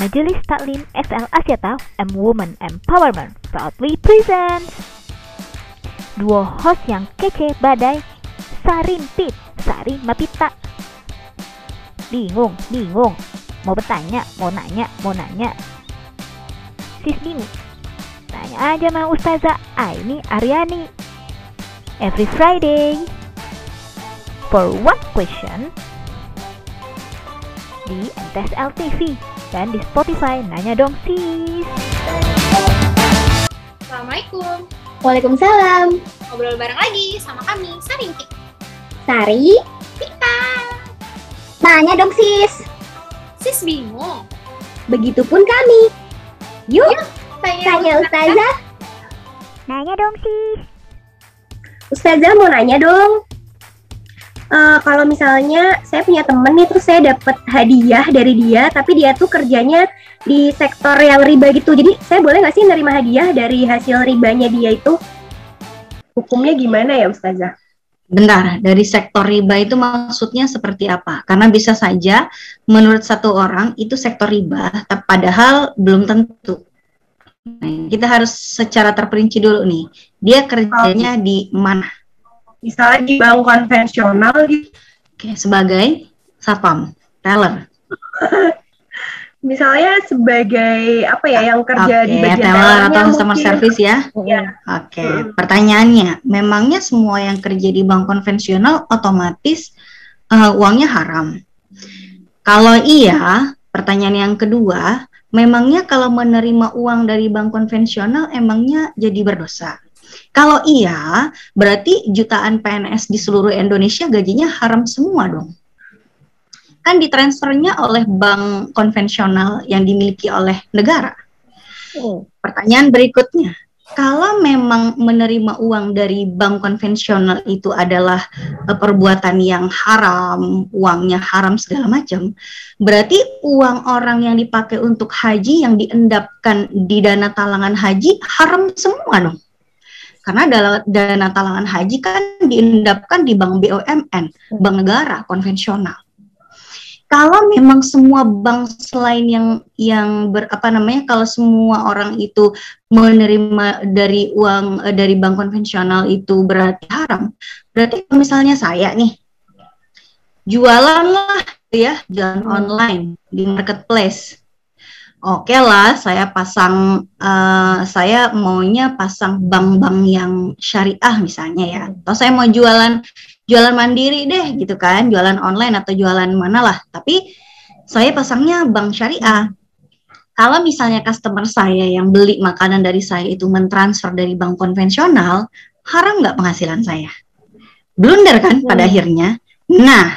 Majelis Taklim SL Asyata M Women Empowerment proudly presents Duo host yang kece badai Sarimpit, Sari Mapita. Bingung, bingung. Mau bertanya, mau nanya, mau nanya. Sis bingung Tanya aja sama Ustazah Aini Aryani. Every Friday For one question di MTSL TV dan di Spotify Nanya Dong Sis. Assalamualaikum. Waalaikumsalam. Ngobrol bareng lagi sama kami, Sarintik. Sari, Kita. tanya dong sis. Sis bingung. Begitupun kami. Yuk, Tanya, tanya Ustazah. Nanya dong Sis. Ustazah mau nanya dong. Eh, kalau misalnya saya punya temen nih terus saya dapat hadiah dari dia tapi dia tuh kerjanya di sektor yang riba gitu jadi saya boleh nggak sih nerima hadiah dari hasil ribanya dia itu hukumnya gimana ya Ustazah? Bentar, dari sektor riba itu maksudnya seperti apa? Karena bisa saja menurut satu orang itu sektor riba, padahal belum tentu. Nah, kita harus secara terperinci dulu nih. Dia kerjanya di mana? Misalnya di bank konvensional gitu. Oke, sebagai satpam, teller. Misalnya sebagai apa ya yang kerja Oke, di bagian teller atau customer mungkin. service ya. Ya. Oke, Hmm. pertanyaannya, memangnya semua yang kerja di bank konvensional otomatis eh, uangnya haram? Kalau iya, pertanyaan yang kedua, memangnya kalau menerima uang dari bank konvensional emangnya jadi berdosa? Kalau iya, berarti jutaan PNS di seluruh Indonesia gajinya haram semua dong. Kan ditransfernya oleh bank konvensional yang dimiliki oleh negara. Hmm. Pertanyaan berikutnya, kalau memang menerima uang dari bank konvensional itu adalah eh, perbuatan yang haram, uangnya haram segala macam, berarti uang orang yang dipakai untuk haji yang diendapkan di dana talangan haji haram semua dong. Karena dana, talangan haji kan diendapkan di bank BUMN, bank negara konvensional. Kalau memang semua bank selain yang yang ber, apa namanya kalau semua orang itu menerima dari uang eh, dari bank konvensional itu berarti haram. Berarti misalnya saya nih jualan lah ya, jualan Hmm. online di marketplace. Oke lah, saya pasang eh, saya maunya pasang bank-bank yang syariah misalnya ya. Atau saya mau jualan jualan mandiri deh gitu kan, jualan online atau jualan mana lah. Tapi saya pasangnya bank syariah kalau misalnya customer saya yang beli makanan dari saya itu mentransfer dari bank konvensional, haram nggak penghasilan saya? Blunder kan pada Hmm. akhirnya. Nah,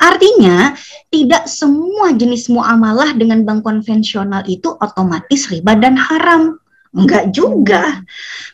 artinya tidak semua jenis muamalah dengan bank konvensional itu otomatis riba dan haram. Enggak juga.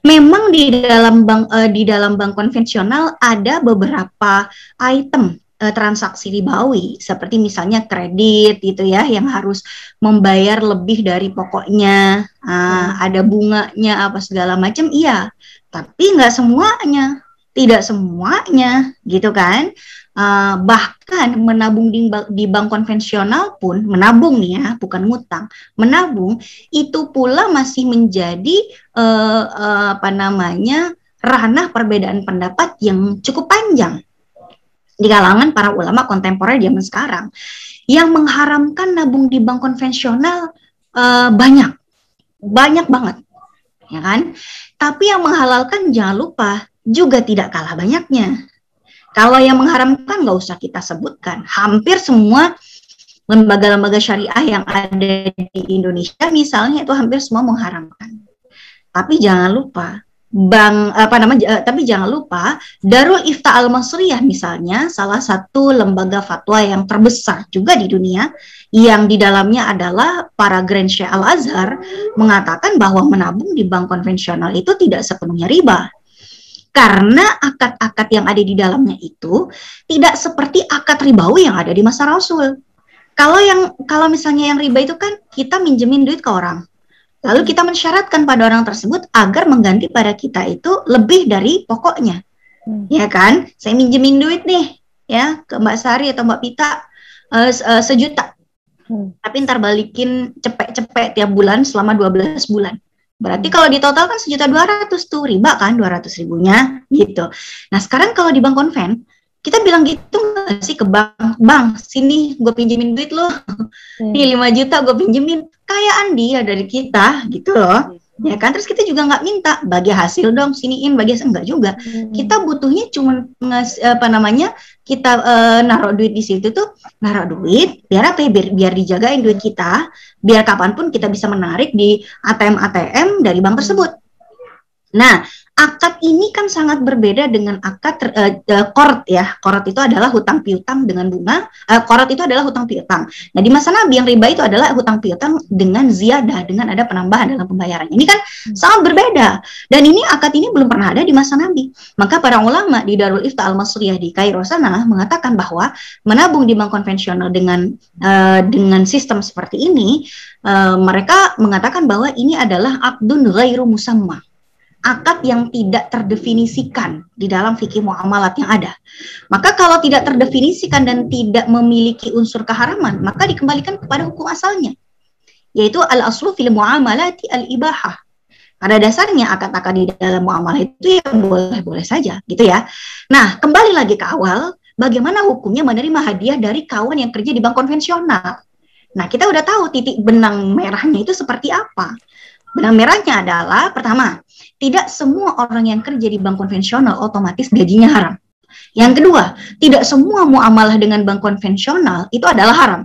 Memang di dalam bank eh, di dalam bank konvensional ada beberapa item eh, transaksi ribawi seperti misalnya kredit gitu ya yang harus membayar lebih dari pokoknya, ah, ada bunganya apa segala macam, iya. Tapi nggak semuanya, tidak semuanya, gitu kan? Ah, bahkan menabung di, di bank konvensional pun menabung nih ya, bukan ngutang, menabung itu pula masih menjadi eh, eh, apa namanya ranah perbedaan pendapat yang cukup panjang di kalangan para ulama kontemporer zaman sekarang. Yang mengharamkan nabung di bank konvensional eh, banyak. Banyak banget ya kan? Tapi yang menghalalkan jangan lupa juga tidak kalah banyaknya kalau yang mengharamkan nggak usah kita sebutkan hampir semua lembaga-lembaga syariah yang ada di Indonesia misalnya itu hampir semua mengharamkan tapi jangan lupa bank apa namanya eh, tapi jangan lupa Darul Ifta Al Masriyah misalnya salah satu lembaga fatwa yang terbesar juga di dunia yang di dalamnya adalah para Grand Syekh Al Azhar mengatakan bahwa menabung di bank konvensional itu tidak sepenuhnya riba. Karena akad-akad yang ada di dalamnya itu tidak seperti akad ribawi yang ada di masa Rasul. Kalau yang kalau misalnya yang riba itu kan kita minjemin duit ke orang. Lalu kita mensyaratkan pada orang tersebut agar mengganti pada kita itu lebih dari pokoknya. Hmm. Ya kan? Saya minjemin duit nih ya ke Mbak Sari atau Mbak Pita se- eh, sejuta. Hmm. tapi ntar balikin cepet-cepet tiap bulan selama 12 bulan. Berarti kalau di total kan sejuta dua ratus tuh riba kan dua ratus ribunya gitu. Nah sekarang kalau di bank konven kita bilang gitu nggak sih ke bank, bank sini gue pinjemin duit lo, Hmm. nih 5 juta gue pinjemin, kayaan dia dari kita gitu loh, ya kan? Terus kita juga nggak minta bagi hasil dong, siniin bagi hasil enggak juga. Hmm. Kita butuhnya cuma apa namanya kita eh, naruh duit di situ tuh naruh duit biar apa ya biar, biar dijagain duit kita biar kapan pun kita bisa menarik di ATM ATM dari bank tersebut. Nah akad ini kan sangat berbeda dengan akad eh, korot ya. Korot itu adalah hutang piutang dengan bunga. Eh, korot itu adalah hutang piutang. Nah di masa Nabi yang riba itu adalah hutang piutang dengan ziyadah dengan ada penambahan dalam pembayarannya. Ini kan sangat berbeda. Dan ini akad ini belum pernah ada di masa Nabi. Maka para ulama di Darul Ifta Al Masriyah di Kairo sana mengatakan bahwa menabung di bank konvensional dengan eh, dengan sistem seperti ini, eh, mereka mengatakan bahwa ini adalah akdun ghairu musamma akad yang tidak terdefinisikan di dalam fikih muamalat yang ada. Maka kalau tidak terdefinisikan dan tidak memiliki unsur keharaman, maka dikembalikan kepada hukum asalnya, yaitu al aslu fil muamalati al ibahah. Pada dasarnya akad-akad di dalam muamalah itu ya boleh-boleh saja, gitu ya. Nah, kembali lagi ke awal, bagaimana hukumnya menerima hadiah dari kawan yang kerja di bank konvensional. Nah, kita udah tahu titik benang merahnya itu seperti apa. Benang merahnya adalah pertama, tidak semua orang yang kerja di bank konvensional otomatis gajinya haram. Yang kedua, tidak semua muamalah dengan bank konvensional itu adalah haram.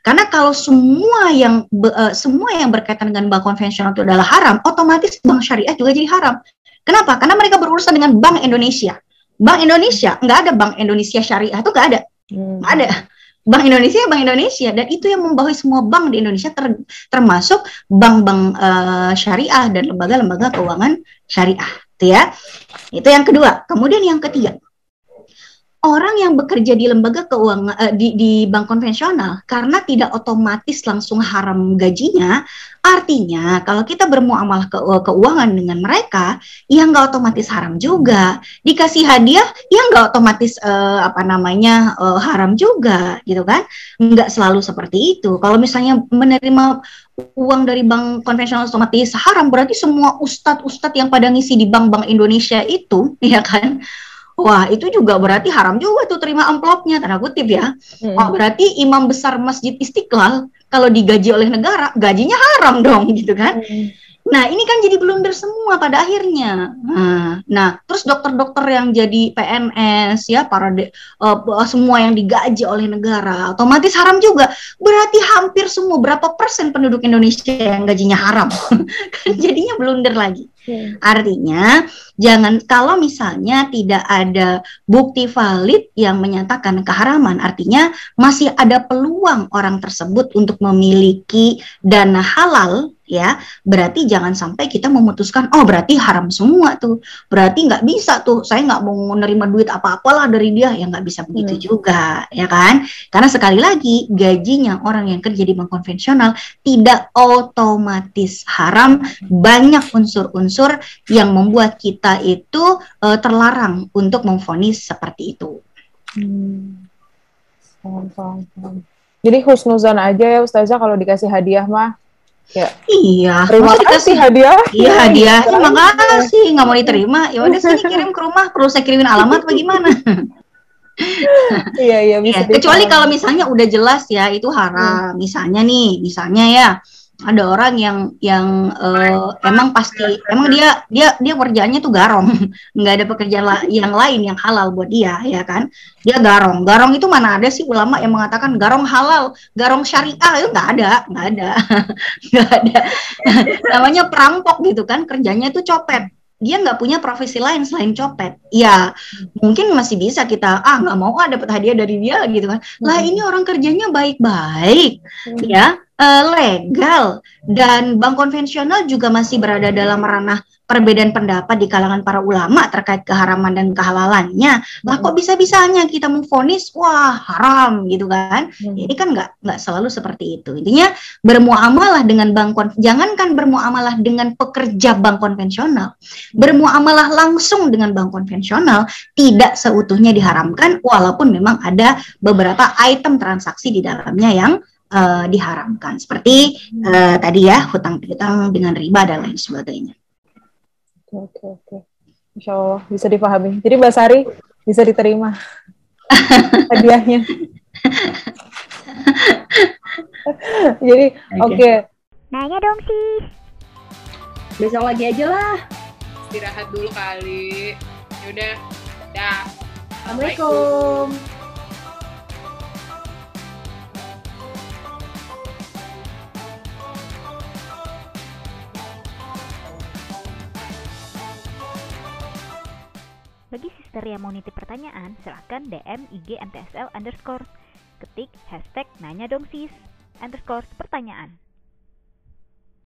Karena kalau semua yang eh, semua yang berkaitan dengan bank konvensional itu adalah haram, otomatis bank syariah juga jadi haram. Kenapa? Karena mereka berurusan dengan Bank Indonesia. Bank Indonesia nggak ada Bank Indonesia Syariah itu nggak ada, Hmm. nggak ada. Bank Indonesia, Bank Indonesia, dan itu yang membawahi semua bank di Indonesia, ter- termasuk bank-bank eh, syariah dan lembaga-lembaga keuangan syariah, itu ya. Itu yang kedua. Kemudian yang ketiga, orang yang bekerja di lembaga keuangan eh, di, di bank konvensional karena tidak otomatis langsung haram gajinya, artinya kalau kita bermuamalah ke, keuangan dengan mereka, ya nggak otomatis haram juga. Dikasih hadiah, ya nggak otomatis eh, apa namanya eh, haram juga, gitu kan? Nggak selalu seperti itu. Kalau misalnya menerima uang dari bank konvensional otomatis haram, berarti semua ustadz-ustadz yang pada ngisi di bank-bank Indonesia itu, ya kan? Wah, itu juga berarti haram juga tuh terima amplopnya, tanda kutip ya. Hmm. Oh, berarti imam besar Masjid Istiqlal kalau digaji oleh negara, gajinya haram dong gitu kan. Hmm. Nah, ini kan jadi blunder semua pada akhirnya. Nah, nah terus dokter-dokter yang jadi PNS ya, para de- eh, semua yang digaji oleh negara, otomatis haram juga. Berarti hampir semua berapa persen penduduk Indonesia yang gajinya haram. kan jadinya blunder lagi. Hmm. Artinya, jangan kalau misalnya tidak ada bukti valid yang menyatakan keharaman, artinya masih ada peluang orang tersebut untuk memiliki dana halal, ya. Berarti jangan sampai kita memutuskan, oh berarti haram semua tuh, berarti nggak bisa tuh, saya nggak mau menerima duit apa-apalah dari dia, ya nggak bisa begitu Hmm. juga, ya kan? Karena sekali lagi gajinya orang yang kerja di bank konvensional tidak otomatis haram, banyak unsur-unsur yang membuat kita itu eh, terlarang untuk memvonis seperti itu. Hmm. Jadi husnuzon aja ya Ustazah kalau dikasih hadiah mah. Iya, Terima masa kasih hadiah. Iya hadiah, terima kasih. Nggak mau diterima, ya udah sini kirim ke rumah. Perlu saya kirimin alamat bagaimana? Iya, iya bisa. Iya, kecuali kalau misalnya udah jelas ya itu haram. Misalnya nih, misalnya ya ada orang yang yang eh, emang pasti emang dia dia dia kerjaannya tuh garong, nggak ada pekerjaan la- yang lain yang halal buat dia ya kan? Dia garong. Garong itu mana ada sih ulama yang mengatakan garong halal, garong syariah itu nggak ada, nggak ada, nggak ada. Namanya perampok gitu kan, kerjanya itu copet. Dia nggak punya profesi lain selain copet. Ya mungkin masih bisa kita ah nggak mau ah dapat hadiah dari dia gitu kan. Lah Hmm. ini orang kerjanya baik-baik Hmm. ya eh, legal dan bank konvensional juga masih berada dalam ranah perbedaan pendapat di kalangan para ulama terkait keharaman dan kehalalannya. Lah kok bisa-bisanya kita memvonis wah haram gitu kan? Hmm. Ini kan nggak nggak selalu seperti itu. Intinya bermuamalah dengan bank kon jangankan bermuamalah dengan pekerja bank konvensional, bermuamalah langsung dengan bank konvensional tidak seutuhnya diharamkan walaupun memang ada beberapa item transaksi di dalamnya yang eh, diharamkan. Seperti eh, tadi ya hutang piutang dengan riba dan lain sebagainya. Oke, oke, oke. Insya Allah bisa dipahami. Jadi Mbak Sari bisa diterima hadiahnya. Jadi oke, Nanya dong sis. Besok lagi aja lah. Istirahat dulu kali. Yaudah. Dah. Assalamualaikum. Bagi sister yang mau nitip pertanyaan, silahkan DM IG MTSL underscore. Ketik hashtag nanya dong sis underscore pertanyaan.